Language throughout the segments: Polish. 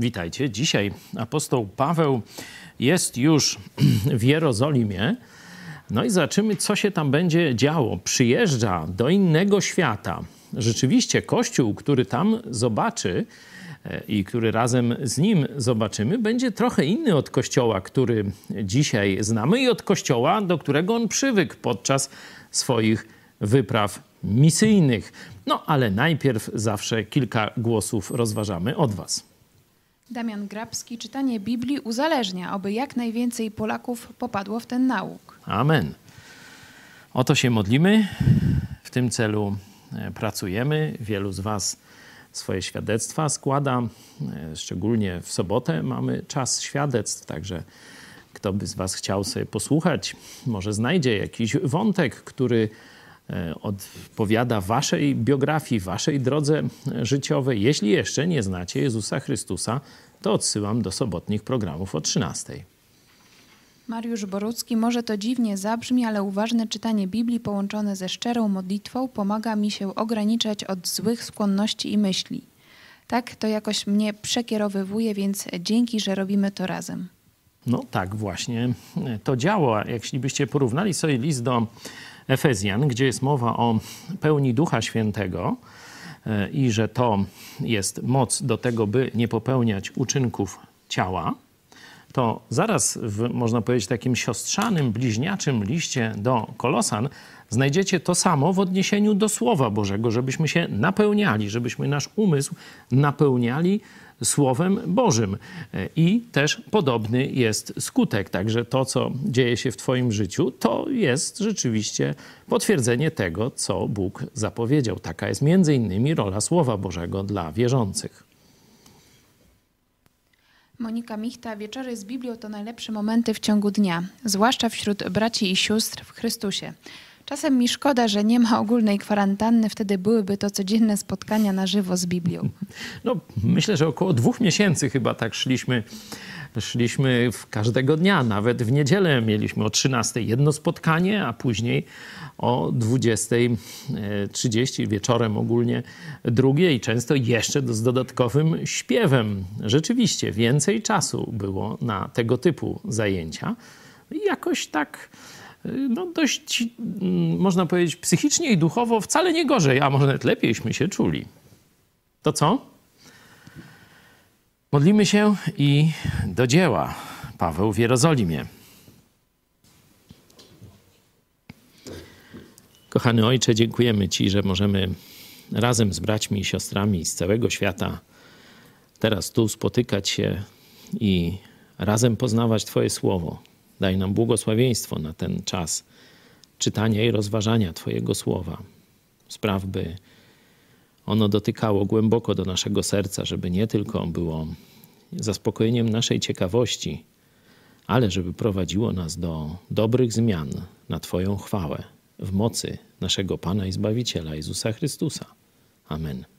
Witajcie. Dzisiaj apostoł Paweł jest już w Jerozolimie. No i zobaczymy, co się tam będzie działo. Przyjeżdża do innego świata. Rzeczywiście, kościół, który tam zobaczy e, i który razem z nim zobaczymy, będzie trochę inny od kościoła, który dzisiaj znamy i od kościoła, do którego on przywykł podczas swoich wypraw misyjnych. No ale najpierw zawsze kilka głosów rozważamy od Was. Damian Grabski, czytanie Biblii uzależnia, aby jak najwięcej Polaków popadło w ten nauk. Amen. O to się modlimy. W tym celu e, pracujemy. Wielu z Was swoje świadectwa składa. E, szczególnie w sobotę mamy czas świadectw, także kto by z Was chciał sobie posłuchać, może znajdzie jakiś wątek, który odpowiada Waszej biografii, Waszej drodze życiowej. Jeśli jeszcze nie znacie Jezusa Chrystusa, to odsyłam do sobotnich programów o 13. Mariusz Borucki, może to dziwnie zabrzmi, ale uważne czytanie Biblii połączone ze szczerą modlitwą pomaga mi się ograniczać od złych skłonności i myśli. Tak to jakoś mnie przekierowywuje, więc dzięki, że robimy to razem. No tak właśnie to działa. Jeśli porównali sobie list do Efezjan, gdzie jest mowa o pełni Ducha Świętego e, i że to jest moc do tego, by nie popełniać uczynków ciała, to zaraz w, można powiedzieć, takim siostrzanym, bliźniaczym liście do Kolosan znajdziecie to samo w odniesieniu do Słowa Bożego, żebyśmy się napełniali, żebyśmy nasz umysł napełniali Słowem Bożym. I też podobny jest skutek. Także to, co dzieje się w Twoim życiu, to jest rzeczywiście potwierdzenie tego, co Bóg zapowiedział. Taka jest między innymi rola Słowa Bożego dla wierzących. Monika Michta, wieczory z Biblią to najlepsze momenty w ciągu dnia, zwłaszcza wśród braci i sióstr w Chrystusie. Czasem mi szkoda, że nie ma ogólnej kwarantanny, wtedy byłyby to codzienne spotkania na żywo z Biblią. No, myślę, że około dwóch miesięcy chyba tak szliśmy szliśmy w każdego dnia, nawet w niedzielę mieliśmy o 13 jedno spotkanie, a później o 20.30 wieczorem ogólnie drugie i często jeszcze z dodatkowym śpiewem. Rzeczywiście więcej czasu było na tego typu zajęcia. Jakoś tak no dość, mm, można powiedzieć, psychicznie i duchowo wcale nie gorzej, a może nawet lepieśmy się czuli. To co? Modlimy się i do dzieła. Paweł w Jerozolimie. Kochany Ojcze, dziękujemy Ci, że możemy razem z braćmi i siostrami z całego świata teraz tu spotykać się i razem poznawać Twoje słowo. Daj nam błogosławieństwo na ten czas czytania i rozważania Twojego słowa. Spraw, by ono dotykało głęboko do naszego serca, żeby nie tylko było zaspokojeniem naszej ciekawości, ale żeby prowadziło nas do dobrych zmian na Twoją chwałę w mocy naszego Pana i Zbawiciela Jezusa Chrystusa. Amen.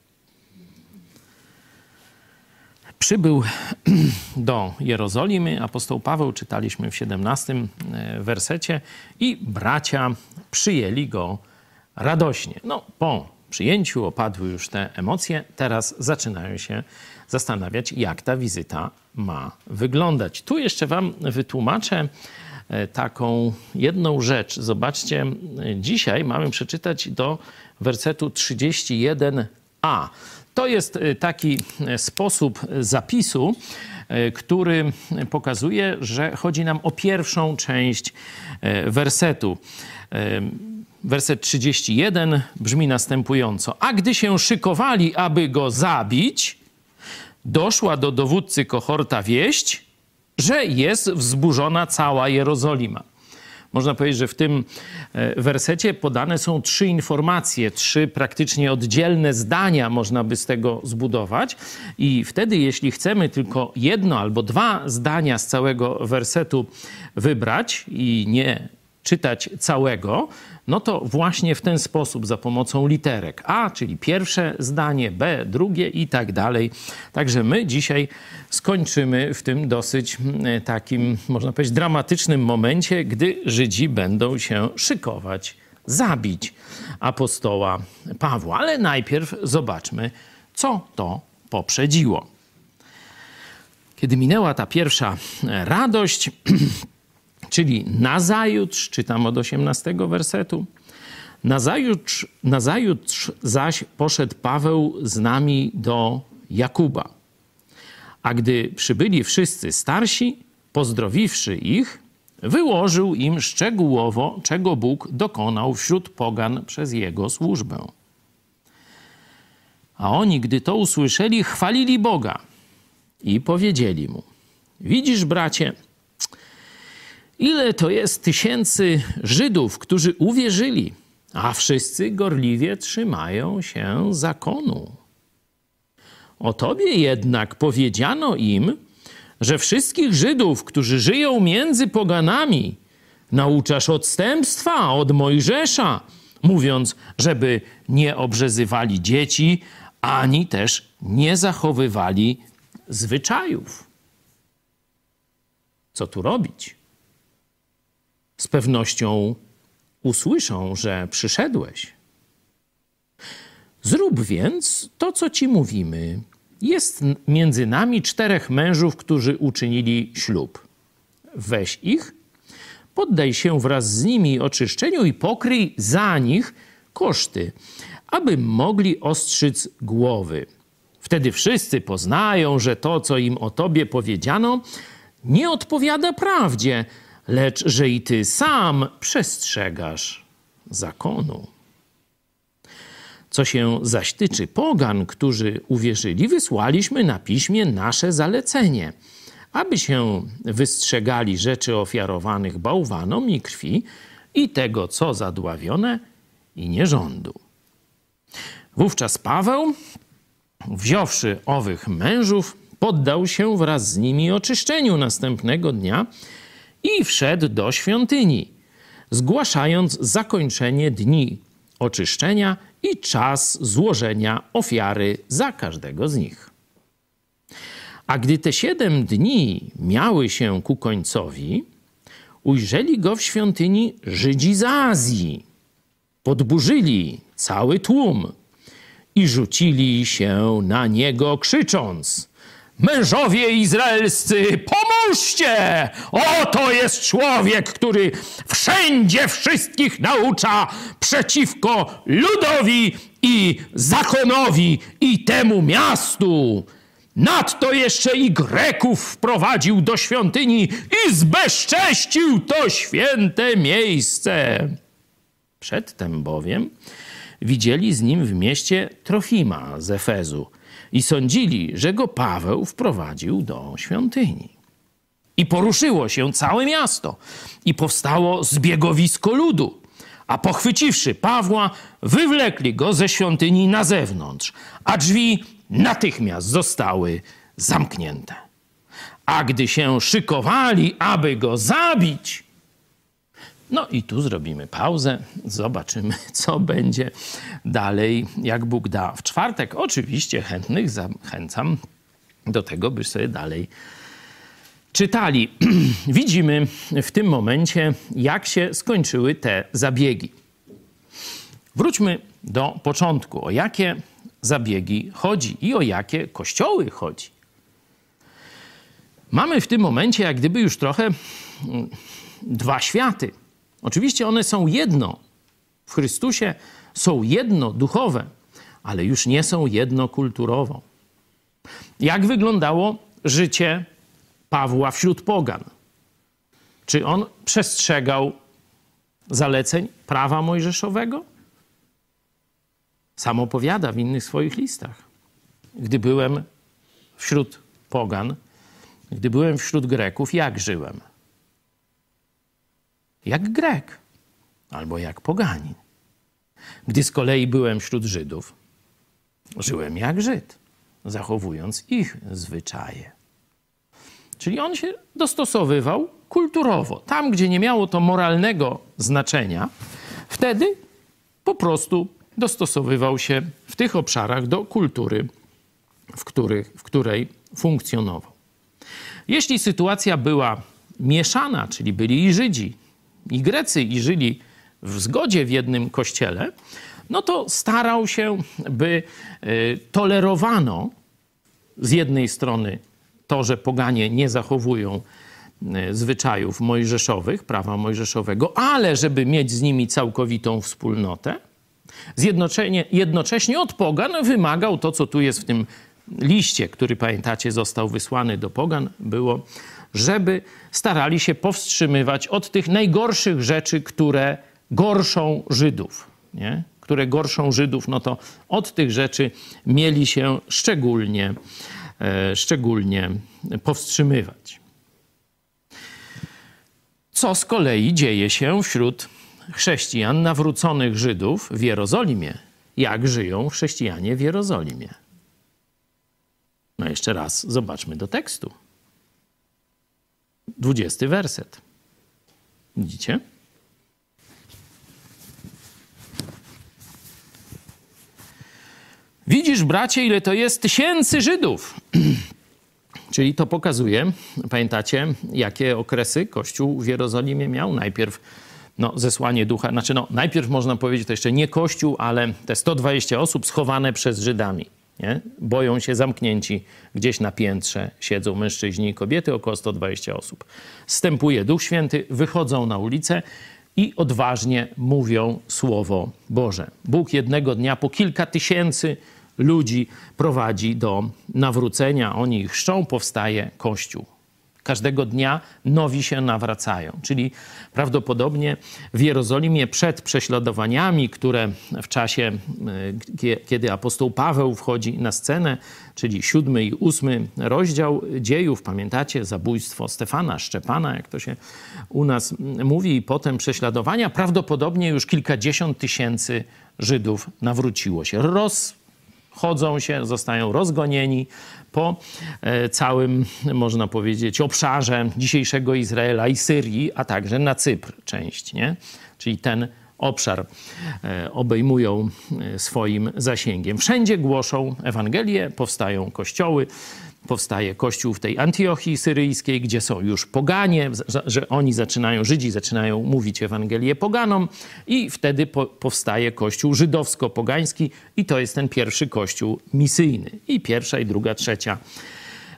Przybył do Jerozolimy apostoł Paweł, czytaliśmy w 17 e, wersecie, i bracia przyjęli go radośnie. No, po przyjęciu opadły już te emocje, teraz zaczynają się zastanawiać, jak ta wizyta ma wyglądać. Tu jeszcze Wam wytłumaczę e, taką jedną rzecz. Zobaczcie, dzisiaj mamy przeczytać do wersetu 31a. To jest e, taki e, sposób zapisu, który pokazuje, że chodzi nam o pierwszą część wersetu. Werset 31 brzmi następująco: A gdy się szykowali, aby go zabić, doszła do dowódcy kohorta wieść, że jest wzburzona cała Jerozolima. Można powiedzieć, że w tym e, wersecie podane są trzy informacje, trzy praktycznie oddzielne zdania można by z tego zbudować. I wtedy, jeśli chcemy tylko jedno albo dwa zdania z całego wersetu wybrać i nie czytać całego, no to właśnie w ten sposób, za pomocą literek A, czyli pierwsze zdanie, B, drugie i tak dalej. Także my dzisiaj skończymy w tym dosyć mm, takim, można powiedzieć, dramatycznym momencie, gdy Żydzi będą się szykować, zabić apostoła Pawła. Ale najpierw zobaczmy, co to poprzedziło. Kiedy minęła ta pierwsza radość, czyli nazajutrz, czytam od 18 wersetu, nazajutrz, nazajutrz zaś poszedł Paweł z nami do Jakuba. A gdy przybyli wszyscy starsi, pozdrowiwszy ich, wyłożył im szczegółowo, czego Bóg dokonał wśród pogan przez jego służbę. A oni, gdy to usłyszeli, chwalili Boga i powiedzieli mu: Widzisz, bracie, ile to jest tysięcy Żydów, którzy uwierzyli, a wszyscy gorliwie trzymają się zakonu. O tobie jednak powiedziano im, że wszystkich Żydów, którzy żyją między poganami, nauczasz odstępstwa od Mojżesza, mówiąc, żeby nie obrzezywali dzieci, ani też nie zachowywali zwyczajów. Co tu robić? Z pewnością usłyszą, że przyszedłeś. Zrób więc to, co ci mówimy. Jest między nami czterech mężów, którzy uczynili ślub. Weź ich, poddaj się wraz z nimi oczyszczeniu i pokryj za nich koszty, aby mogli ostrzyc głowy. Wtedy wszyscy poznają, że to, co im o tobie powiedziano, nie odpowiada prawdzie, lecz że i ty sam przestrzegasz zakonu. Co się zaś tyczy pogan, którzy uwierzyli, wysłaliśmy na piśmie nasze zalecenie, aby się wystrzegali rzeczy ofiarowanych bałwanom i krwi i tego, co zadławione i nierządu. Wówczas Paweł, wziąwszy owych mężów, poddał się wraz z nimi oczyszczeniu następnego dnia i wszedł do świątyni, zgłaszając zakończenie dni oczyszczenia i czas złożenia ofiary za każdego z nich. A gdy te siedem dni miały się ku końcowi, ujrzeli go w świątyni Żydzi z Azji. Podburzyli cały tłum i rzucili się na niego, krzycząc: Mężowie izraelscy, pomóżcie! Oto jest człowiek, który wszędzie wszystkich naucza przeciwko ludowi i zakonowi i temu miastu. Nadto jeszcze i Greków wprowadził do świątyni i zbezcześcił to święte miejsce. Przedtem bowiem widzieli z nim w mieście Trofima z Efezu i sądzili, że go Paweł wprowadził do świątyni. I poruszyło się całe miasto i powstało zbiegowisko ludu. A pochwyciwszy Pawła, wywlekli go ze świątyni na zewnątrz, a drzwi natychmiast zostały zamknięte. A gdy się szykowali, aby go zabić, no i tu zrobimy pauzę, zobaczymy, co będzie dalej, jak Bóg da. W czwartek oczywiście chętnych zachęcam do tego, by sobie dalej czytali. Widzimy w tym momencie, jak się skończyły te zabiegi. Wróćmy do początku. O jakie zabiegi chodzi i o jakie kościoły chodzi. Mamy w tym momencie, jak gdyby już trochę mm, dwa światy. Oczywiście one są jedno w Chrystusie, są jedno duchowe, ale już nie są jedno kulturowo. Jak wyglądało życie Pawła wśród pogan? Czy on przestrzegał zaleceń prawa mojżeszowego? Sam opowiada w innych swoich listach. Gdy byłem wśród pogan, gdy byłem wśród Greków, jak żyłem? Jak Grek albo jak poganin. Gdy z kolei byłem wśród Żydów, żyłem jak Żyd, zachowując ich zwyczaje. Czyli on się dostosowywał kulturowo. Tam, gdzie nie miało to moralnego znaczenia, wtedy po prostu dostosowywał się w tych obszarach do kultury, w, których, w której funkcjonował. Jeśli sytuacja była mieszana, czyli byli i Żydzi, i Grecy i żyli w zgodzie w jednym kościele, no to starał się, by e, tolerowano z jednej strony to, że poganie nie zachowują e, zwyczajów mojżeszowych, prawa mojżeszowego, ale żeby mieć z nimi całkowitą wspólnotę, zjednoczenie, jednocześnie od pogan wymagał to, co tu jest w tym liście, który pamiętacie został wysłany do pogan, było, żeby starali się powstrzymywać od tych najgorszych rzeczy, które gorszą Żydów. Nie? Które gorszą Żydów, no to od tych rzeczy mieli się szczególnie, e, szczególnie powstrzymywać. Co z kolei dzieje się wśród chrześcijan, nawróconych Żydów w Jerozolimie? Jak żyją chrześcijanie w Jerozolimie? No jeszcze raz zobaczmy do tekstu. Dwudziesty werset. Widzicie? Widzisz, bracie, ile to jest tysięcy Żydów. Czyli to pokazuje, pamiętacie, jakie okresy Kościół w Jerozolimie miał? Najpierw no, zesłanie ducha, znaczy no, najpierw można powiedzieć to jeszcze nie Kościół, ale te 120 osób schowane przez Żydami. Nie? Boją się zamknięci gdzieś na piętrze, siedzą mężczyźni i kobiety, około 120 osób. Stępuje Duch Święty, wychodzą na ulicę i odważnie mówią Słowo Boże. Bóg jednego dnia po kilka tysięcy ludzi prowadzi do nawrócenia, oni ich chrzczą, powstaje Kościół. Każdego dnia nowi się nawracają. Czyli prawdopodobnie w Jerozolimie przed prześladowaniami, które w czasie, e, kiedy apostoł Paweł wchodzi na scenę, czyli siódmy i ósmy rozdział dziejów, pamiętacie, zabójstwo Stefana, Szczepana, jak to się u nas mówi, i potem prześladowania, prawdopodobnie już kilkadziesiąt tysięcy Żydów nawróciło się. Roz chodzą się, zostają rozgonieni po e, całym, można powiedzieć, obszarze dzisiejszego Izraela i Syrii, a także na Cypr część, nie? Czyli ten obszar e, obejmują e, swoim zasięgiem. Wszędzie głoszą Ewangelię, powstają kościoły, powstaje kościół w tej Antiochii syryjskiej, gdzie są już poganie, że oni zaczynają, Żydzi zaczynają mówić Ewangelię poganom i wtedy po, powstaje kościół żydowsko-pogański i to jest ten pierwszy kościół misyjny. I pierwsza, i druga, trzecia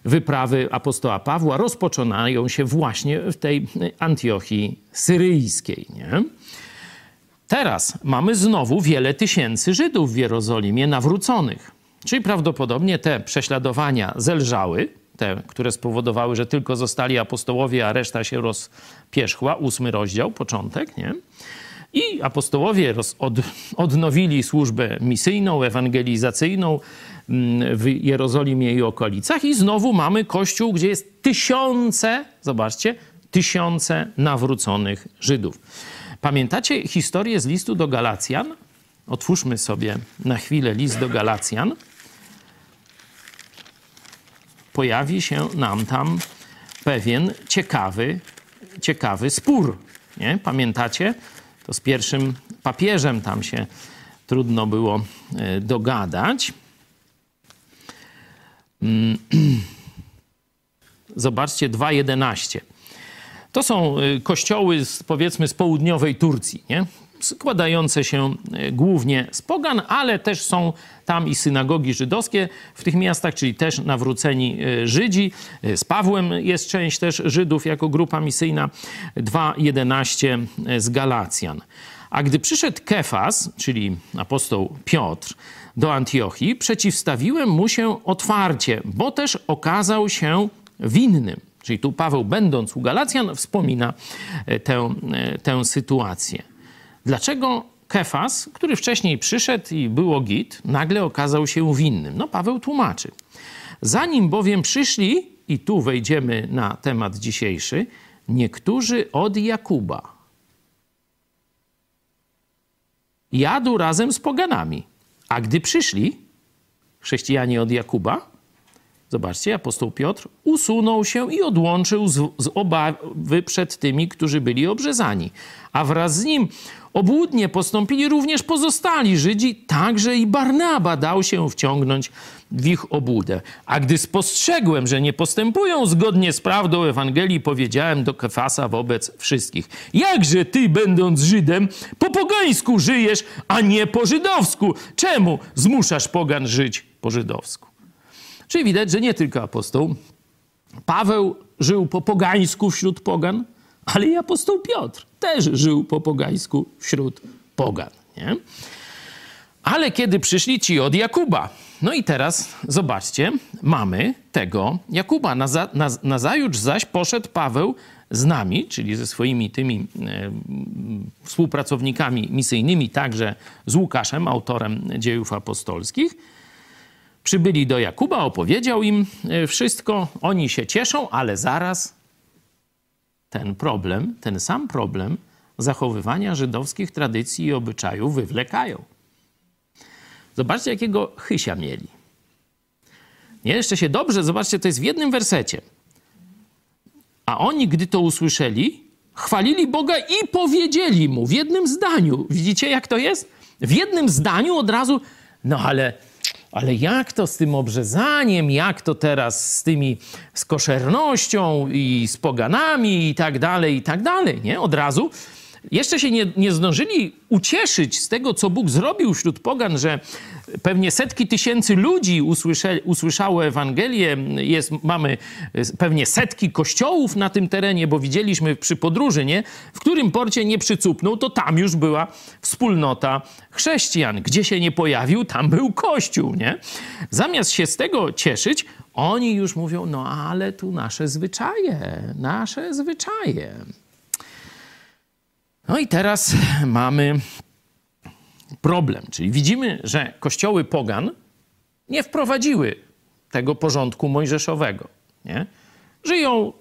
wyprawy apostoła Pawła rozpoczynają się właśnie w tej Antiochii syryjskiej. Nie? Teraz mamy znowu wiele tysięcy Żydów w Jerozolimie nawróconych. Czyli prawdopodobnie te prześladowania zelżały, te, które spowodowały, że tylko zostali apostołowie, a reszta się rozpierzchła, ósmy rozdział, początek, nie? I apostołowie roz, od, odnowili służbę misyjną, ewangelizacyjną mm, w Jerozolimie i okolicach i znowu mamy kościół, gdzie jest tysiące, zobaczcie, tysiące nawróconych Żydów. Pamiętacie historię z listu do Galacjan? Otwórzmy sobie na chwilę list do Galacjan pojawi się nam tam pewien ciekawy, ciekawy spór. Nie? Pamiętacie? To z pierwszym papieżem tam się trudno było e, dogadać. Mm. Zobaczcie, 2.11. To są e, kościoły z, powiedzmy z południowej Turcji, nie? Składające się e, głównie z pogan, ale też są tam i synagogi żydowskie w tych miastach, czyli też nawróceni e, Żydzi. E, z Pawłem jest część też Żydów jako grupa misyjna. 2.11 z Galacjan. A gdy przyszedł Kefas, czyli apostoł Piotr, do Antiochii, przeciwstawiłem mu się otwarcie, bo też okazał się winnym. Czyli tu Paweł, będąc u Galacjan, wspomina tę, tę sytuację. Dlaczego Kefas, który wcześniej przyszedł i było git, nagle okazał się winnym? No Paweł tłumaczy. Zanim bowiem przyszli, i tu wejdziemy na temat dzisiejszy, niektórzy od Jakuba jadł razem z poganami. A gdy przyszli chrześcijanie od Jakuba, zobaczcie, apostoł Piotr usunął się i odłączył z, z obawy przed tymi, którzy byli obrzezani. A wraz z nim Obłudnie postąpili również pozostali Żydzi, także i Barnaba dał się wciągnąć w ich obłudę. A gdy spostrzegłem, że nie postępują zgodnie z prawdą Ewangelii, powiedziałem do Kefasa wobec wszystkich: Jakże ty, będąc Żydem, po pogańsku żyjesz, a nie po żydowsku? Czemu zmuszasz pogan żyć po żydowsku? Czyli widać, że nie tylko apostoł Paweł żył po pogańsku wśród pogan, ale i apostoł Piotr też żył po pogańsku wśród pogan. Nie? Ale kiedy przyszli ci od Jakuba, no i teraz zobaczcie, mamy tego Jakuba. Nazajutrz zaś poszedł Paweł z nami, czyli ze swoimi tymi e, współpracownikami misyjnymi, także z Łukaszem, autorem dziejów apostolskich. Przybyli do Jakuba, opowiedział im e, wszystko, oni się cieszą, ale zaraz ten problem, ten sam problem zachowywania żydowskich tradycji i obyczajów wywlekają. Zobaczcie, jakiego chysia mieli. Nie, jeszcze się dobrze, zobaczcie, to jest w jednym wersecie. A oni, gdy to usłyszeli, chwalili Boga i powiedzieli mu w jednym zdaniu. Widzicie, jak to jest? W jednym zdaniu od razu, no ale, ale jak to z tym obrzezaniem, jak to teraz z tymi, z koszernością i z poganami i tak dalej, i tak dalej, nie? Od razu jeszcze się nie, nie zdążyli ucieszyć z tego, co Bóg zrobił wśród pogan, że pewnie setki tysięcy ludzi usłyszało Ewangelię. Jest, mamy pewnie setki kościołów na tym terenie, bo widzieliśmy przy podróży, nie? w którym porcie nie przycupnął, to tam już była wspólnota chrześcijan. Gdzie się nie pojawił, tam był kościół. Nie? Zamiast się z tego cieszyć, oni już mówią, no ale tu nasze zwyczaje, nasze zwyczaje. No i teraz mamy problem, czyli widzimy, że kościoły pogan nie wprowadziły tego porządku mojżeszowego. Nie? Żyją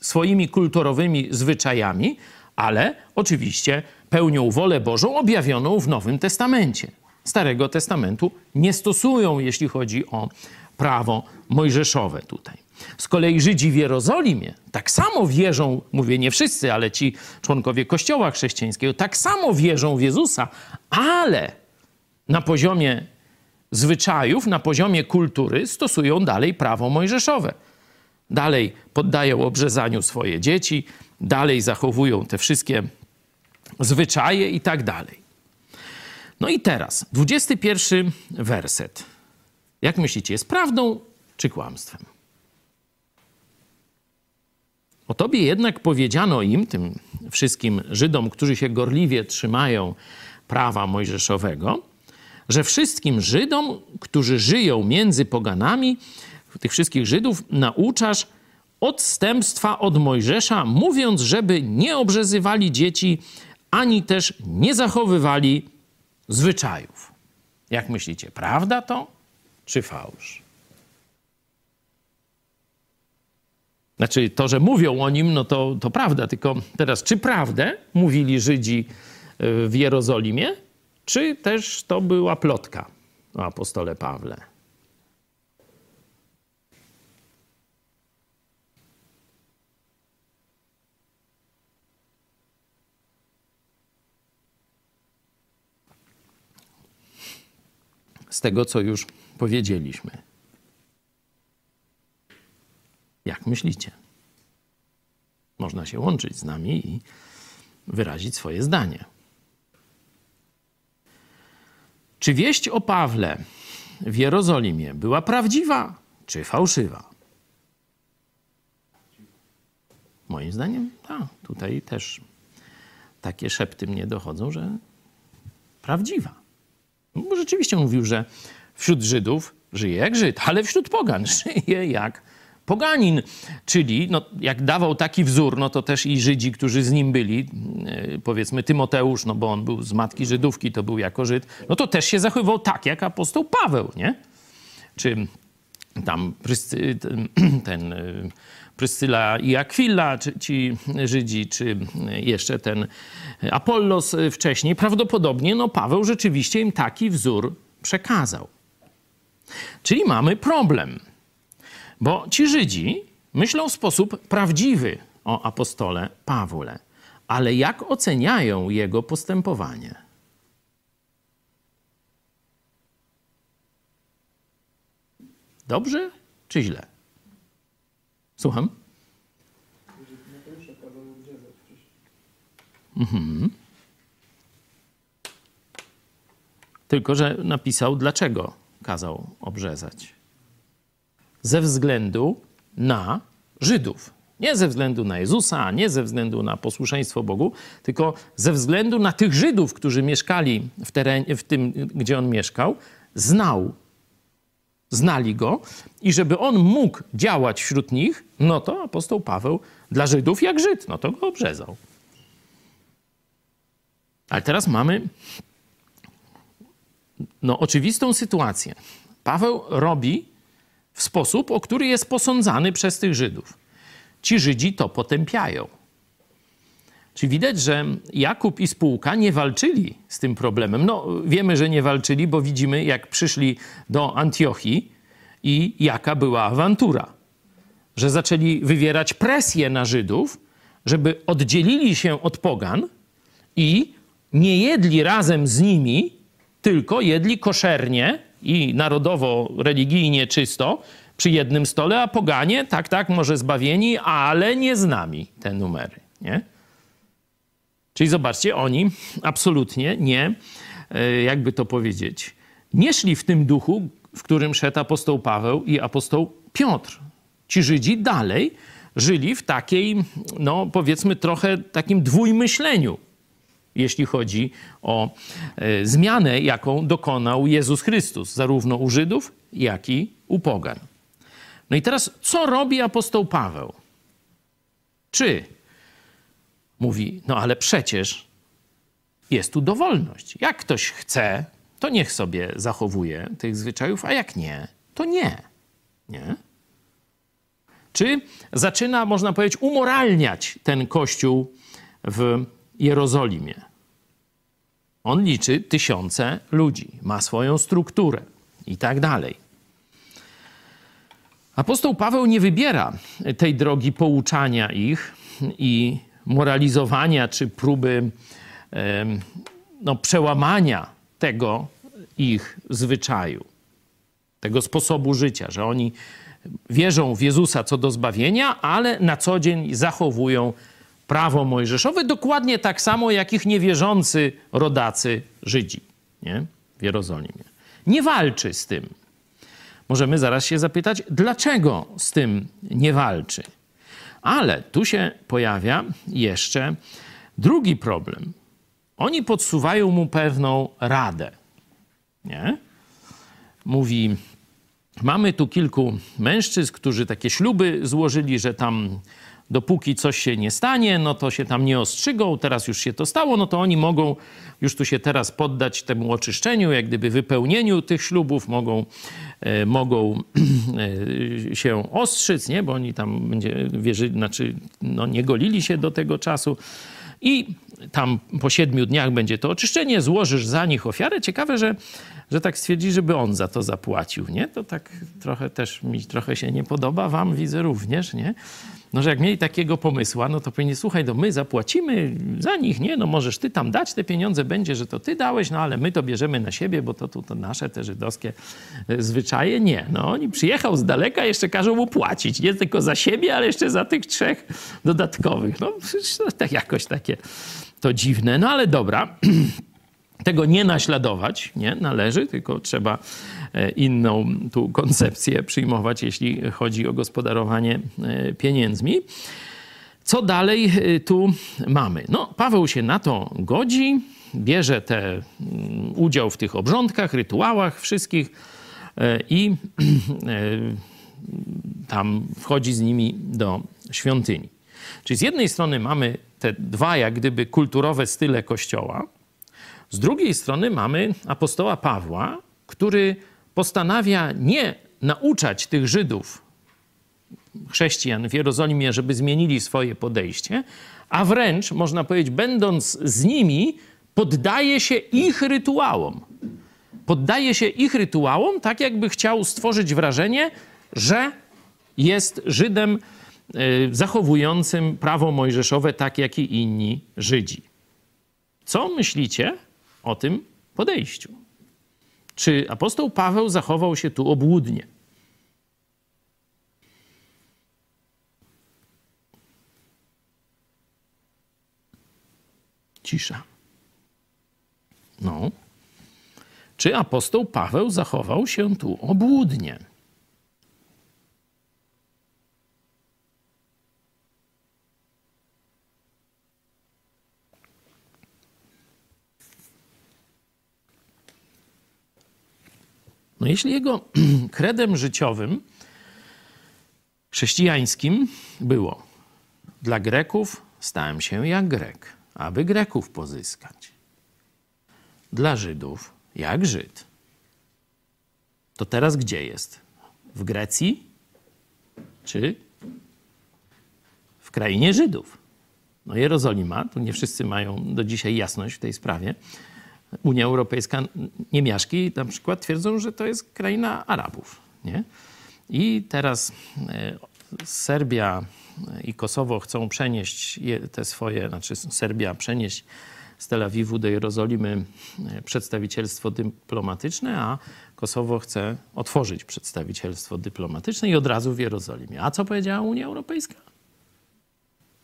swoimi kulturowymi zwyczajami, ale oczywiście pełnią wolę Bożą objawioną w Nowym Testamencie. Starego Testamentu nie stosują, jeśli chodzi o prawo mojżeszowe tutaj. Z kolei Żydzi w Jerozolimie tak samo wierzą, mówię nie wszyscy, ale ci członkowie Kościoła chrześcijańskiego, tak samo wierzą w Jezusa, ale na poziomie zwyczajów, na poziomie kultury stosują dalej prawo mojżeszowe. Dalej poddają obrzezaniu swoje dzieci, dalej zachowują te wszystkie zwyczaje i tak dalej. No i teraz, 21 werset. Jak myślicie, jest prawdą czy kłamstwem? O tobie jednak powiedziano im, tym wszystkim Żydom, którzy się gorliwie trzymają prawa mojżeszowego, że wszystkim Żydom, którzy żyją między poganami, tych wszystkich Żydów, nauczasz odstępstwa od Mojżesza, mówiąc, żeby nie obrzezywali dzieci, ani też nie zachowywali zwyczajów. Jak myślicie, prawda to czy fałsz? Znaczy, to, że mówią o nim, no to, to prawda, tylko teraz, czy prawdę mówili Żydzi e, w Jerozolimie, czy też to była plotka o apostole Pawle? Z tego, co już powiedzieliśmy. Jak myślicie? Można się łączyć z nami i wyrazić swoje zdanie. Czy wieść o Pawle w Jerozolimie była prawdziwa czy fałszywa? Moim zdaniem, tak. Tutaj też takie szepty mnie dochodzą, że prawdziwa. Bo rzeczywiście mówił, że wśród Żydów żyje jak Żyd, ale wśród pogan żyje jak poganin, czyli no, jak dawał taki wzór, no to też i Żydzi, którzy z nim byli, e, powiedzmy Tymoteusz, no bo on był z matki Żydówki, to był jako Żyd, no to też się zachowywał tak, jak apostoł Paweł, nie? Czy tam Pryscy, ten, ten e, Pryscyla i Aquila, czy ci Żydzi, czy jeszcze ten Apollos wcześniej, prawdopodobnie no Paweł rzeczywiście im taki wzór przekazał. Czyli mamy problem. Bo ci Żydzi myślą w sposób prawdziwy o apostole Pawle, ale jak oceniają jego postępowanie? Dobrze czy źle? Słucham? Mhm. Tylko, że napisał, dlaczego kazał obrzezać ze względu na Żydów. Nie ze względu na Jezusa, nie ze względu na posłuszeństwo Bogu, tylko ze względu na tych Żydów, którzy mieszkali w, terenie, w tym, gdzie on mieszkał, znał, znali go i żeby on mógł działać wśród nich, no to apostoł Paweł dla Żydów jak Żyd, no to go obrzezał. Ale teraz mamy no, oczywistą sytuację. Paweł robi w sposób, o który jest posądzany przez tych Żydów. Ci Żydzi to potępiają. Czy widać, że Jakub i spółka nie walczyli z tym problemem? No, wiemy, że nie walczyli, bo widzimy, jak przyszli do Antiochii i jaka była awantura. Że zaczęli wywierać presję na Żydów, żeby oddzielili się od pogan i nie jedli razem z nimi, tylko jedli koszernie i narodowo, religijnie czysto przy jednym stole, a poganie, tak, tak, może zbawieni, ale nie z nami te numery, nie? Czyli zobaczcie, oni absolutnie nie, e, jakby to powiedzieć, nie szli w tym duchu, w którym szedł apostoł Paweł i apostoł Piotr. Ci Żydzi dalej żyli w takiej, no powiedzmy trochę takim dwójmyśleniu jeśli chodzi o e, zmianę, jaką dokonał Jezus Chrystus, zarówno u Żydów, jak i u Pogan. No i teraz, co robi apostoł Paweł? Czy mówi, no ale przecież jest tu dowolność. Jak ktoś chce, to niech sobie zachowuje tych zwyczajów, a jak nie, to nie. Nie? Czy zaczyna, można powiedzieć, umoralniać ten kościół w Jerozolimie. On liczy tysiące ludzi, ma swoją strukturę i tak dalej. Apostoł Paweł nie wybiera tej drogi pouczania ich i moralizowania czy próby no, przełamania tego ich zwyczaju, tego sposobu życia, że oni wierzą w Jezusa co do zbawienia, ale na co dzień zachowują prawo mojżeszowe, dokładnie tak samo jak ich niewierzący rodacy Żydzi nie? w Jerozolimie. Nie walczy z tym. Możemy zaraz się zapytać, dlaczego z tym nie walczy. Ale tu się pojawia jeszcze drugi problem. Oni podsuwają mu pewną radę. Nie? Mówi, mamy tu kilku mężczyzn, którzy takie śluby złożyli, że tam dopóki coś się nie stanie, no to się tam nie ostrzygą, teraz już się to stało, no to oni mogą już tu się teraz poddać temu oczyszczeniu, jak gdyby wypełnieniu tych ślubów, mogą, e, mogą e, się ostrzyc, nie? bo oni tam będzie wierzyli, znaczy no, nie golili się do tego czasu. I tam po siedmiu dniach będzie to oczyszczenie, złożysz za nich ofiarę. Ciekawe, że, że tak stwierdzi, żeby on za to zapłacił, nie? To tak trochę też mi trochę się nie podoba, wam widzę również, nie? No, że jak mieli takiego pomysła, no to powinni, słuchaj, no my zapłacimy za nich, nie? No możesz ty tam dać te pieniądze, będzie, że to ty dałeś, no ale my to bierzemy na siebie, bo to, to, to nasze te żydowskie e, zwyczaje. Nie, no oni przyjechał z daleka, jeszcze każą mu płacić, nie tylko za siebie, ale jeszcze za tych trzech dodatkowych. No tak jakoś takie to dziwne, no ale dobra. Tego nie naśladować nie należy, tylko trzeba E, inną tu koncepcję przyjmować, jeśli chodzi o gospodarowanie e, pieniędzmi. Co dalej e, tu mamy? No, Paweł się na to godzi, bierze te mm, udział w tych obrządkach, rytuałach wszystkich i tam wchodzi z nimi do świątyni. Czyli z jednej strony mamy te dwa jak gdyby kulturowe style kościoła, z drugiej strony mamy apostoła Pawła, który postanawia nie nauczać tych Żydów, chrześcijan w Jerozolimie, żeby zmienili swoje podejście, a wręcz, można powiedzieć, będąc z nimi, poddaje się ich rytuałom. Poddaje się ich rytuałom, tak jakby chciał stworzyć wrażenie, że jest Żydem e, zachowującym prawo mojżeszowe tak jak i inni Żydzi. Co myślicie o tym podejściu? Czy apostoł Paweł zachował się tu obłudnie? Cisza. No. Czy apostoł Paweł zachował się tu obłudnie? No jeśli jego kredem życiowym chrześcijańskim było dla Greków stałem się jak Grek, aby Greków pozyskać. Dla Żydów jak Żyd. To teraz gdzie jest? W Grecji czy w krainie Żydów? No Jerozolima, tu nie wszyscy mają do dzisiaj jasność w tej sprawie. Unia Europejska, niemiaszki na przykład twierdzą, że to jest kraina Arabów. Nie? I teraz e, Serbia i Kosowo chcą przenieść te swoje, znaczy Serbia przenieść z Tel Awiwu do Jerozolimy e, przedstawicielstwo dyplomatyczne, a Kosowo chce otworzyć przedstawicielstwo dyplomatyczne i od razu w Jerozolimie. A co powiedziała Unia Europejska?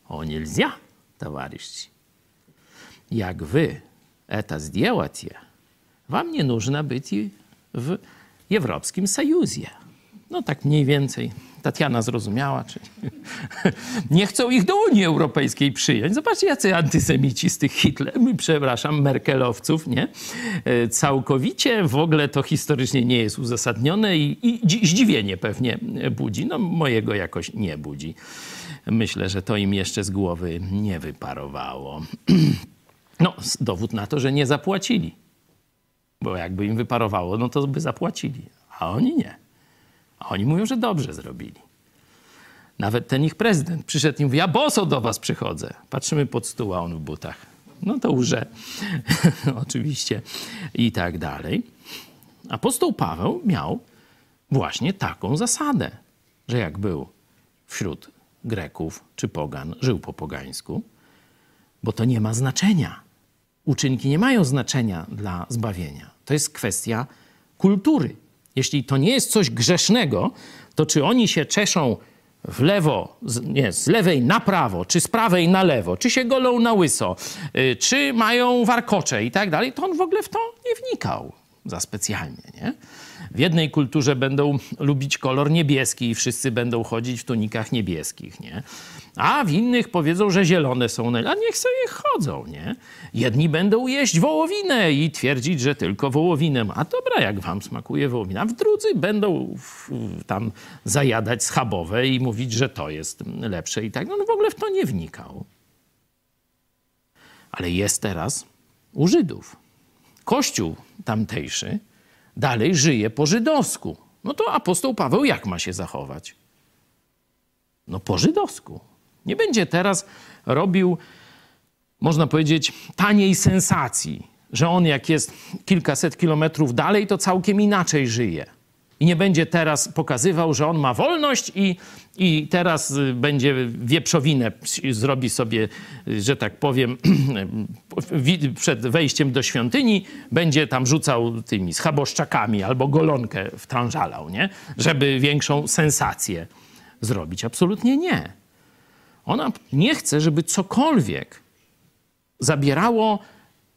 O нельзя, товарищи. Jak wy это сделаете, wam nie нужно być w Europejskim Союзе. No tak mniej więcej Tatiana zrozumiała, czyli nie chcą ich do Unii Europejskiej przyjąć. Zobaczcie, jacy antysemici z tych Hitler, przepraszam, Merkelowców, nie? E, całkowicie w ogóle to historycznie nie jest uzasadnione i, i zdziwienie pewnie budzi. No mojego jakoś nie budzi. Myślę, że to im jeszcze z głowy nie wyparowało. No, dowód na to, że nie zapłacili. Bo jakby im wyparowało, no to by zapłacili, a oni nie. A oni mówią, że dobrze zrobili. Nawet ten ich prezydent przyszedł i mówi, ja boso do was przychodzę. Patrzymy pod stół, a on w butach. No to łże. Oczywiście. I tak dalej. Apostoł Paweł miał właśnie taką zasadę, że jak był wśród Greków czy Pogan, żył po pogańsku, bo to nie ma znaczenia. Uczynki nie mają znaczenia dla zbawienia. To jest kwestia kultury. Jeśli to nie jest coś grzesznego, to czy oni się czeszą w lewo, nie, z lewej na prawo, czy z prawej na lewo, czy się golą na łyso, y, czy mają warkocze i tak dalej, to on w ogóle w to nie wnikał za specjalnie, nie? W jednej kulturze będą lubić kolor niebieski i wszyscy będą chodzić w tunikach niebieskich, nie? A w innych powiedzą, że zielone są, a niech sobie chodzą, nie? Jedni będą jeść wołowinę i twierdzić, że tylko wołowinę. A dobra, jak wam smakuje wołowina. W drudzy będą tam zajadać schabowe i mówić, że to jest lepsze i tak. No, no w ogóle w to nie wnikał. Ale jest teraz u Żydów. Kościół tamtejszy dalej żyje po żydowsku. No to apostoł Paweł jak ma się zachować? No po żydowsku. Nie będzie teraz robił, można powiedzieć, taniej sensacji, że on jak jest kilkaset kilometrów dalej, to całkiem inaczej żyje. I nie będzie teraz pokazywał, że on ma wolność i, i teraz y, będzie wieprzowinę, zrobi sobie, y, że tak powiem, przed wejściem do świątyni, będzie tam rzucał tymi schaboszczakami albo golonkę wtrążalał, nie? Żeby większą sensację zrobić. Absolutnie nie. Ona nie chce, żeby cokolwiek zabierało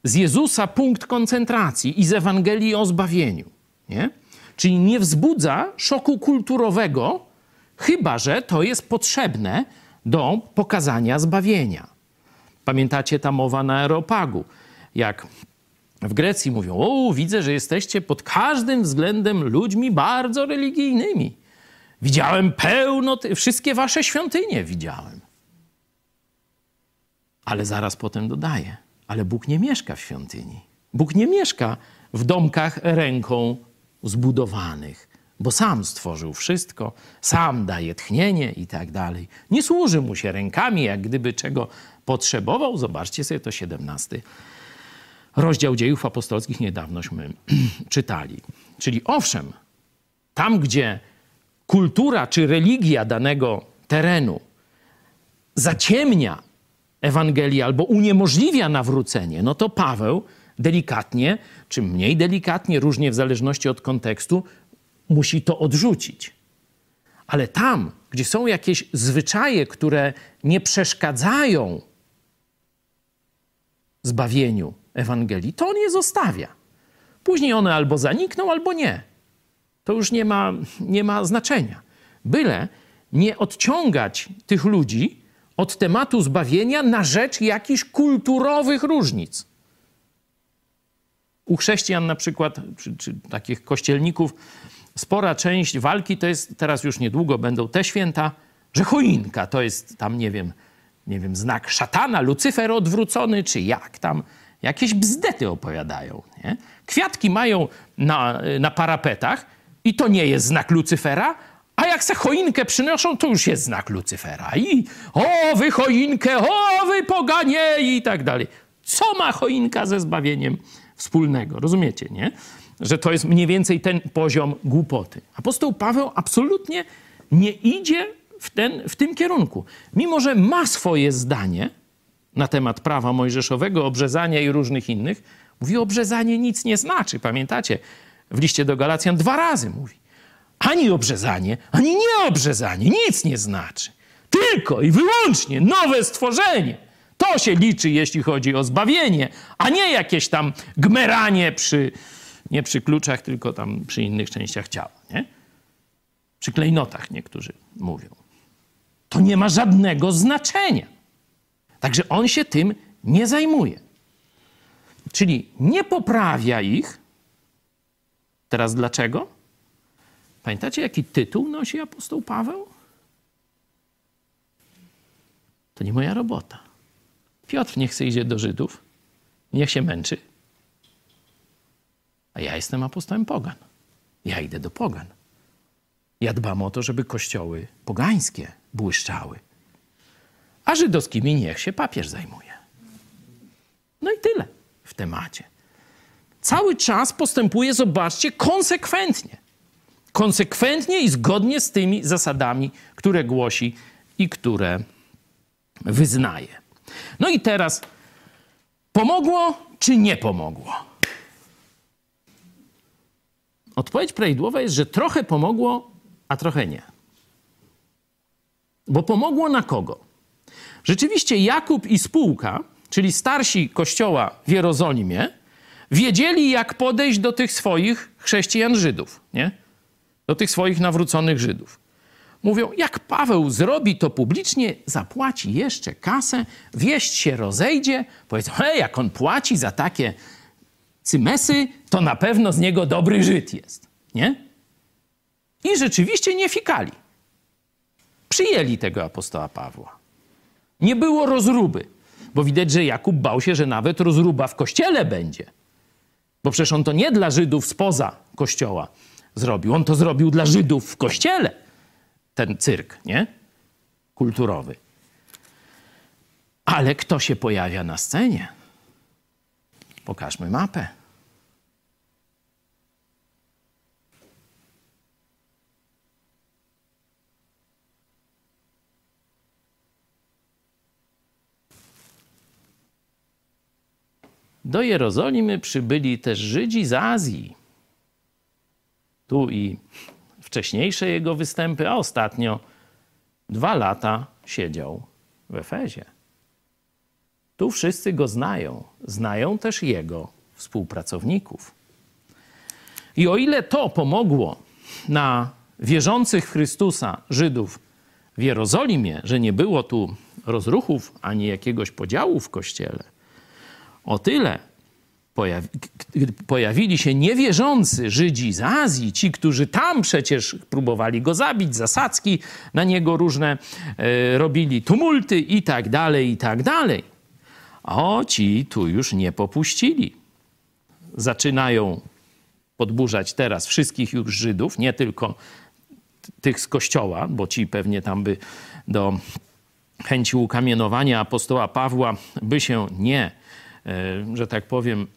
z Jezusa punkt koncentracji i z Ewangelii o zbawieniu. Nie? Czyli nie wzbudza szoku kulturowego, chyba że to jest potrzebne do pokazania zbawienia. Pamiętacie ta mowa na Aeropagu, jak w Grecji mówią: O, widzę, że jesteście pod każdym względem ludźmi bardzo religijnymi. Widziałem pełno, wszystkie wasze świątynie widziałem. Ale zaraz potem dodaje: Ale Bóg nie mieszka w świątyni. Bóg nie mieszka w domkach ręką zbudowanych, bo sam stworzył wszystko, sam daje tchnienie i tak dalej. Nie służy mu się rękami, jak gdyby czego potrzebował. Zobaczcie sobie to 17 rozdział dziejów apostolskich niedawnośmy czytali. Czyli owszem, tam gdzie kultura czy religia danego terenu zaciemnia Ewangelię albo uniemożliwia nawrócenie, no to Paweł delikatnie, czy mniej delikatnie, różnie w zależności od kontekstu, musi to odrzucić. Ale tam, gdzie są jakieś zwyczaje, które nie przeszkadzają zbawieniu Ewangelii, to on je zostawia. Później one albo zanikną, albo nie. To już nie ma, nie ma znaczenia. Byle nie odciągać tych ludzi od tematu zbawienia na rzecz jakichś kulturowych różnic. U chrześcijan na przykład, czy, czy takich kościelników, spora część walki to jest, teraz już niedługo będą te święta, że choinka to jest tam, nie wiem, nie wiem, znak szatana, Lucyfer odwrócony, czy jak tam, jakieś bzdety opowiadają. Nie? Kwiatki mają na, na parapetach i to nie jest znak Lucyfera, a jak se choinkę przynoszą, to już jest znak Lucyfera. I o, wy choinkę, o, wy poganie i tak dalej. Co ma choinka ze zbawieniem wspólnego? Rozumiecie, nie? Że to jest mniej więcej ten poziom głupoty. Apostoł Paweł absolutnie nie idzie w, ten, w tym kierunku. Mimo, że ma swoje zdanie na temat prawa mojżeszowego, obrzezania i różnych innych, mówi, obrzezanie nic nie znaczy. Pamiętacie? W liście do Galacjan dwa razy mówi. Ani obrzezanie, ani nieobrzezanie nic nie znaczy. Tylko i wyłącznie nowe stworzenie. To się liczy, jeśli chodzi o zbawienie, a nie jakieś tam gmeranie przy, nie przy kluczach, tylko tam przy innych częściach ciała, nie? Przy klejnotach niektórzy mówią. To nie ma żadnego znaczenia. Także on się tym nie zajmuje. Czyli nie poprawia ich. Teraz dlaczego? Pamiętacie, jaki tytuł nosi apostoł Paweł? To nie moja robota. Piotr niech chce idzie do Żydów, niech się męczy. A ja jestem apostołem pogan. Ja idę do pogan. Ja dbam o to, żeby kościoły pogańskie błyszczały. A żydowskimi niech się papież zajmuje. No i tyle w temacie. Cały czas postępuje, zobaczcie, konsekwentnie. Konsekwentnie i zgodnie z tymi zasadami, które głosi i które wyznaje. No i teraz, pomogło czy nie pomogło? Odpowiedź prawidłowa jest, że trochę pomogło, a trochę nie. Bo pomogło na kogo? Rzeczywiście Jakub i spółka, czyli starsi kościoła w Jerozolimie, wiedzieli, jak podejść do tych swoich chrześcijan Żydów, nie? Do tych swoich nawróconych Żydów. Mówią, jak Paweł zrobi to publicznie, zapłaci jeszcze kasę, wieść się rozejdzie, powiedzą, hej, jak on płaci za takie cymesy, to na pewno z niego dobry Żyd jest, nie? I rzeczywiście nie fikali. Przyjęli tego apostoła Pawła. Nie było rozruby, bo widać, że Jakub bał się, że nawet rozruba w kościele będzie. Bo przecież on to nie dla Żydów spoza kościoła zrobił, on to zrobił dla Żydów w kościele. Ten cyrk, nie? Kulturowy. Ale kto się pojawia na scenie? Pokażmy mapę. Do Jerozolimy przybyli też Żydzi z Azji. Tu i wcześniejsze jego występy, a ostatnio dwa lata siedział w Efezie. Tu wszyscy go znają, znają też jego współpracowników. I o ile to pomogło na wierzących w Chrystusa Żydów w Jerozolimie, że nie było tu rozruchów ani jakiegoś podziału w kościele, o tyle pojawi, pojawili się niewierzący Żydzi z Azji, ci, którzy tam przecież próbowali go zabić, zasadzki na niego różne e, robili, tumulty i tak dalej, i tak dalej. O, ci tu już nie popuścili. Zaczynają podburzać teraz wszystkich już Żydów, nie tylko tych z kościoła, bo ci pewnie tam by do chęci ukamienowania apostoła Pawła by się nie że tak powiem,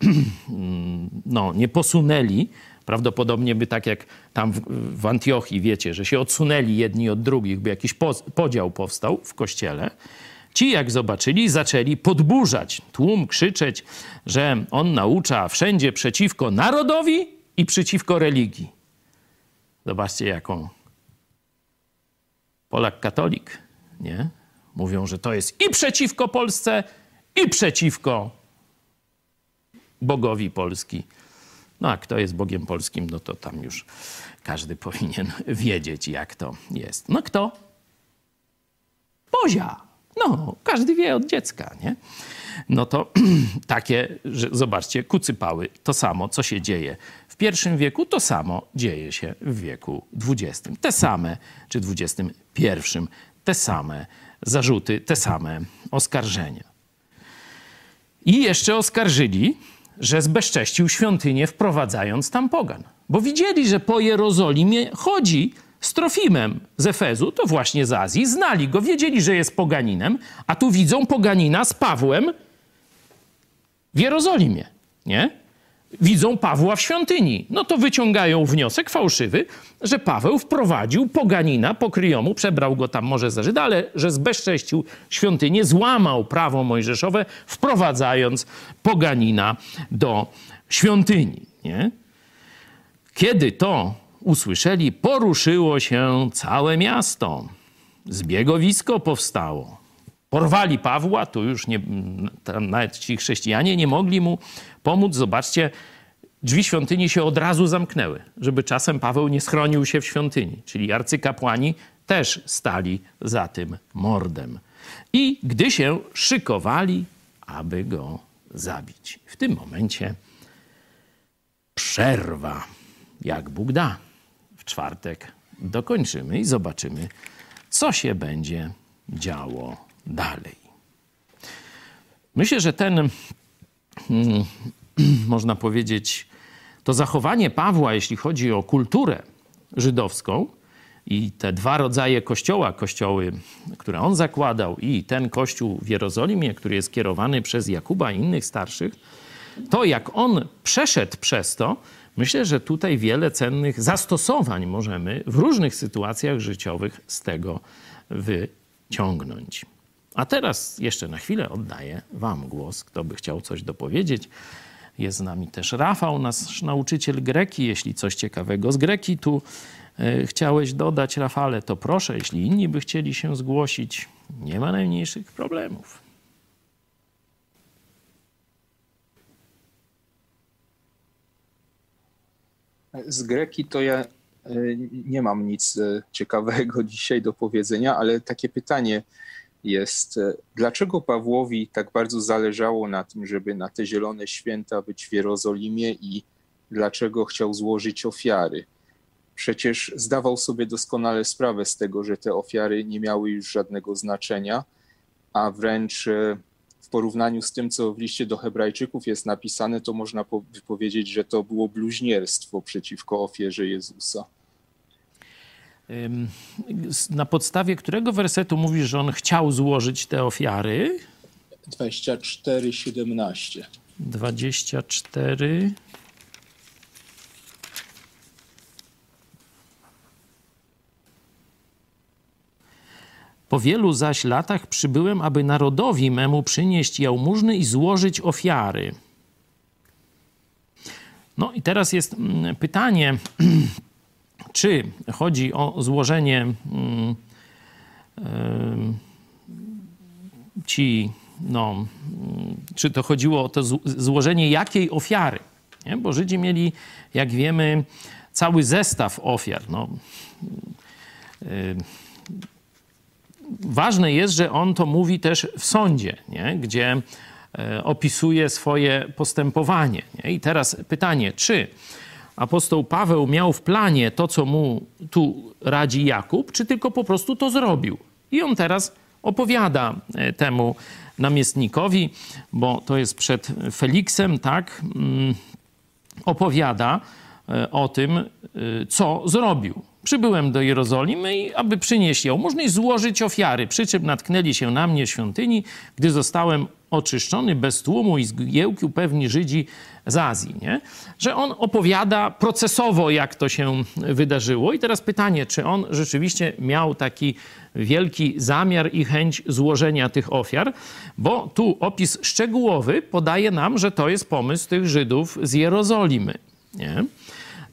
no, nie posunęli. Prawdopodobnie by tak jak tam w, w Antiochii, wiecie, że się odsunęli jedni od drugich, by jakiś podział powstał w kościele. Ci, jak zobaczyli, zaczęli podburzać tłum, krzyczeć, że on naucza wszędzie przeciwko narodowi i przeciwko religii. Zobaczcie, jaką Polak katolik, nie? Mówią, że to jest i przeciwko Polsce, i przeciwko bogowi Polski. No a kto jest Bogiem Polskim, no to tam już każdy powinien wiedzieć, jak to jest. No kto? Bozia. No, każdy wie od dziecka, nie? No to takie, że zobaczcie, kucypały, to samo, co się dzieje w pierwszym wieku, to samo dzieje się w wieku XX. Te same, czy XXI, te same zarzuty, te same oskarżenia. I jeszcze oskarżyli, że zbezcześcił świątynię, wprowadzając tam pogan. Bo widzieli, że po Jerozolimie chodzi z Trofimem z Efezu, to właśnie z Azji, znali go, wiedzieli, że jest poganinem, a tu widzą poganina z Pawłem w Jerozolimie, nie? Widzą Pawła w świątyni. No to wyciągają wniosek fałszywy, że Paweł wprowadził poganina pokryjomu, przebrał go tam może za Żyda, ale że zbezcześcił świątynię, złamał prawo mojżeszowe, wprowadzając poganina do świątyni, nie? Kiedy to usłyszeli, poruszyło się całe miasto. Zbiegowisko powstało. Porwali Pawła, tu już nie, nawet ci chrześcijanie nie mogli mu pomóc. Zobaczcie, drzwi świątyni się od razu zamknęły, żeby czasem Paweł nie schronił się w świątyni. Czyli arcykapłani też stali za tym mordem. I gdy się szykowali, aby go zabić. W tym momencie przerwa, jak Bóg da. W czwartek dokończymy i zobaczymy, co się będzie działo dalej. Myślę, że ten, hmm, można powiedzieć, to zachowanie Pawła, jeśli chodzi o kulturę żydowską i te dwa rodzaje kościoła, kościoły, które on zakładał, i ten kościół w Jerozolimie, który jest kierowany przez Jakuba i innych starszych, to jak on przeszedł przez to, myślę, że tutaj wiele cennych zastosowań możemy w różnych sytuacjach życiowych z tego wyciągnąć. A teraz jeszcze na chwilę oddaję Wam głos, kto by chciał coś dopowiedzieć. Jest z nami też Rafał, nasz nauczyciel greki. Jeśli coś ciekawego z greki tu y, chciałeś dodać, Rafale, to proszę. Jeśli inni by chcieli się zgłosić, nie ma najmniejszych problemów. Z greki to ja e, nie mam nic e, ciekawego dzisiaj do powiedzenia, ale takie pytanie jest, e, dlaczego Pawłowi tak bardzo zależało na tym, żeby na te zielone święta być w Jerozolimie i dlaczego chciał złożyć ofiary? Przecież zdawał sobie doskonale sprawę z tego, że te ofiary nie miały już żadnego znaczenia, a wręcz e, w porównaniu z tym, co w liście do Hebrajczyków jest napisane, to można powiedzieć, że to było bluźnierstwo przeciwko ofierze Jezusa. Na podstawie którego wersetu mówisz, że on chciał złożyć te ofiary? 24, 17. 24. Po wielu zaś latach przybyłem, aby narodowi memu przynieść jałmużny i złożyć ofiary. No i teraz jest mm, pytanie, czy chodzi o złożenie mm, ci, no, czy to chodziło o to złożenie jakiej ofiary? Nie? Bo Żydzi mieli, jak wiemy, cały zestaw ofiar. No, ważne jest, że on to mówi też w sądzie, nie? gdzie e, opisuje swoje postępowanie. Nie? I teraz pytanie, czy apostoł Paweł miał w planie to, co mu tu radzi Jakub, czy tylko po prostu to zrobił? I on teraz opowiada e, temu namiestnikowi, bo to jest przed Feliksem, tak? Mm, opowiada e, o tym, co zrobił. Przybyłem do Jerozolimy, aby przynieść jałmużnę i złożyć ofiary. Przy czym natknęli się na mnie świątyni, gdy zostałem oczyszczony bez tłumu i zgiełku pewni Żydzi z Azji. Nie? Że on opowiada procesowo, jak to się wydarzyło. I teraz pytanie, czy on rzeczywiście miał taki wielki zamiar i chęć złożenia tych ofiar, bo tu opis szczegółowy podaje nam, że to jest pomysł tych Żydów z Jerozolimy. Nie?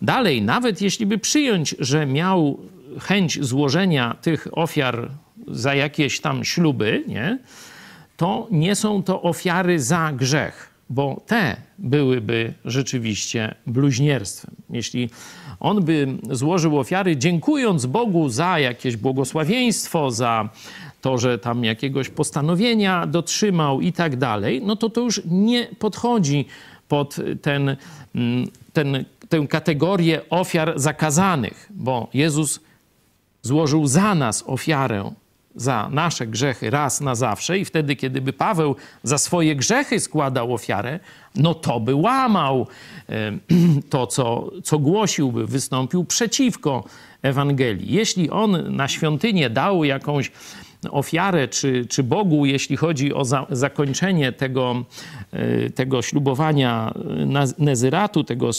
Dalej, nawet jeśli by przyjąć, że miał chęć złożenia tych ofiar za jakieś tam śluby, nie, to nie są to ofiary za grzech, bo te byłyby rzeczywiście bluźnierstwem. Jeśli on by złożył ofiary, dziękując Bogu za jakieś błogosławieństwo, za to, że tam jakiegoś postanowienia dotrzymał i tak dalej, no to to już nie podchodzi pod ten, ten, tę kategorię ofiar zakazanych, bo Jezus złożył za nas ofiarę za nasze grzechy raz na zawsze i wtedy, kiedy by Paweł za swoje grzechy składał ofiarę, no to by łamał to, co, co głosiłby, wystąpił przeciwko Ewangelii. Jeśli on na świątynię dał jakąś ofiarę, czy, czy Bogu, jeśli chodzi o za, zakończenie tego, e, tego ślubowania nezyratu, tego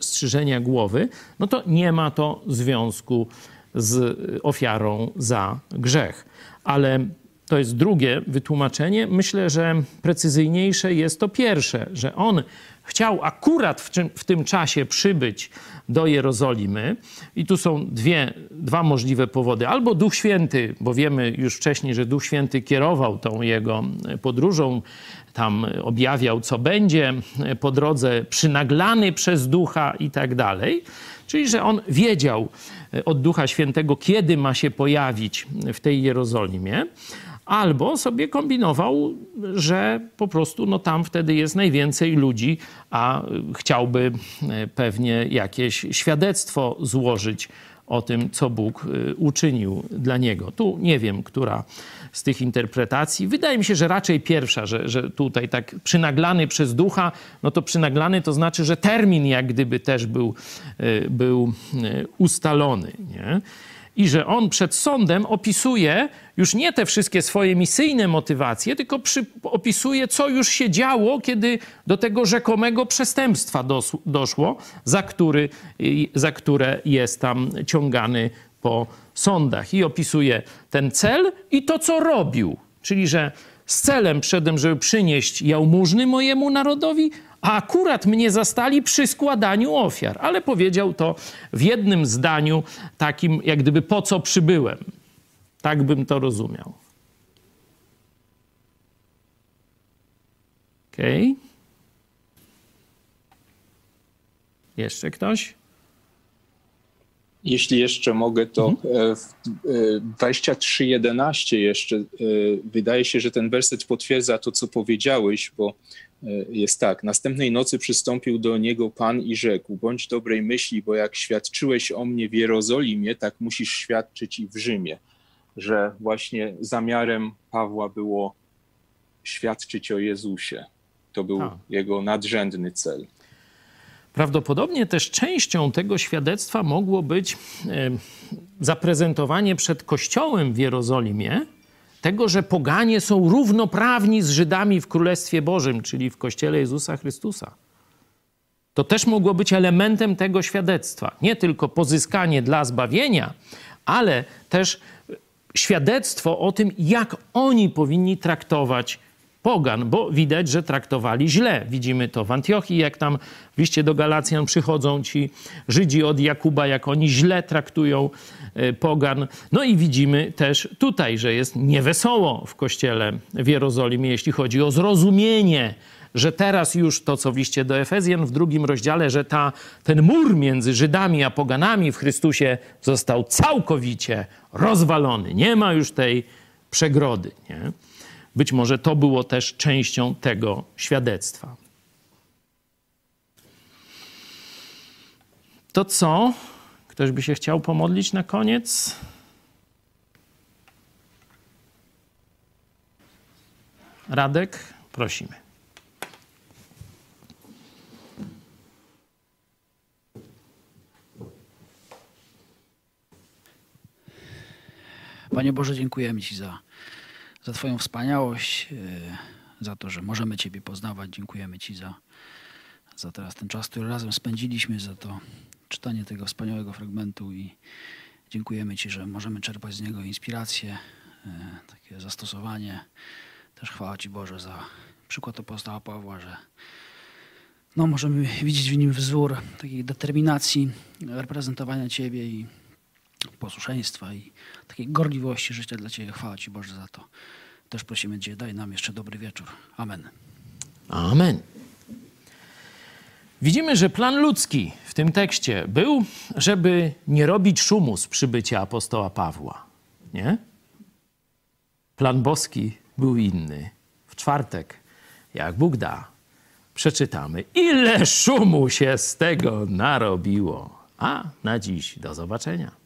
strzyżenia głowy, no to nie ma to związku z ofiarą za grzech. Ale to jest drugie wytłumaczenie. Myślę, że precyzyjniejsze jest to pierwsze, że on chciał akurat w, czym, w, tym czasie przybyć do Jerozolimy. I tu są dwie, dwa możliwe powody. Albo Duch Święty, bo wiemy już wcześniej, że Duch Święty kierował tą jego podróżą, tam objawiał, co będzie po drodze, przynaglany przez Ducha i tak dalej. Czyli, że on wiedział od Ducha Świętego, kiedy ma się pojawić w tej Jerozolimie albo sobie kombinował, że po prostu no, tam wtedy jest najwięcej ludzi, a chciałby e, pewnie jakieś świadectwo złożyć o tym, co Bóg e, uczynił dla niego. Tu nie wiem, która z tych interpretacji. Wydaje mi się, że raczej pierwsza, że, że tutaj tak przynaglany przez ducha, no to przynaglany to znaczy, że termin jak gdyby też był, był ustalony. Nie? I że on przed sądem opisuje już nie te wszystkie swoje misyjne motywacje, tylko przy, opisuje, co już się działo, kiedy do tego rzekomego przestępstwa dos, doszło, za, który, za które jest tam ciągany po sądach. I opisuje ten cel i to, co robił. Czyli, że z celem przedem, żeby przynieść jałmużny mojemu narodowi, a akurat mnie zastali przy składaniu ofiar. Ale powiedział to w jednym zdaniu, takim jak gdyby po co przybyłem. Tak bym to rozumiał. Okej. Okay. Jeszcze ktoś? Jeśli jeszcze mogę, to mhm. w 23.11 e, jeszcze e, wydaje się, że ten werset potwierdza to, co powiedziałeś, bo e, jest tak. Następnej nocy przystąpił do niego Pan i rzekł: Bądź dobrej myśli, bo jak świadczyłeś o mnie w Jerozolimie, tak musisz świadczyć i w Rzymie. Że właśnie zamiarem Pawła było świadczyć o Jezusie. To był A. jego nadrzędny cel. Prawdopodobnie też częścią tego świadectwa mogło być e, zaprezentowanie przed Kościołem w Jerozolimie tego, że poganie są równoprawni z Żydami w Królestwie Bożym, czyli w Kościele Jezusa Chrystusa. To też mogło być elementem tego świadectwa. Nie tylko pozyskanie dla zbawienia, ale też świadectwo o tym, jak oni powinni traktować pogan, bo widać, że traktowali źle. Widzimy to w Antiochii, jak tam w liście do Galacjan przychodzą ci Żydzi od Jakuba, jak oni źle traktują pogan. No i widzimy też tutaj, że jest niewesoło w kościele w Jerozolimie, jeśli chodzi o zrozumienie że teraz już to, co w liście do Efezjan w drugim rozdziale, że ta, ten mur między Żydami a poganami w Chrystusie został całkowicie rozwalony. Nie ma już tej przegrody. Nie? Być może to było też częścią tego świadectwa. To co? Ktoś by się chciał pomodlić na koniec? Radek, prosimy. Panie Boże, dziękujemy Ci za za Twoją wspaniałość, e, za to, że możemy Ciebie poznawać. Dziękujemy Ci za, za teraz ten czas, który razem spędziliśmy, za to czytanie tego wspaniałego fragmentu i dziękujemy Ci, że możemy czerpać z niego inspirację, e, takie zastosowanie. Też chwała Ci Boże za przykład apostoła Pawła, że no, możemy widzieć w nim wzór takiej determinacji, reprezentowania Ciebie i posłuszeństwa i takiej gorliwości życia dla Ciebie. Chwała Ci Boże za to. Też prosimy Cię, daj nam jeszcze dobry wieczór. Amen. Amen. Widzimy, że plan ludzki w tym tekście był, żeby nie robić szumu z przybycia apostoła Pawła. Nie? Plan boski był inny. W czwartek, jak Bóg da, przeczytamy, ile szumu się z tego narobiło. A na dziś do zobaczenia.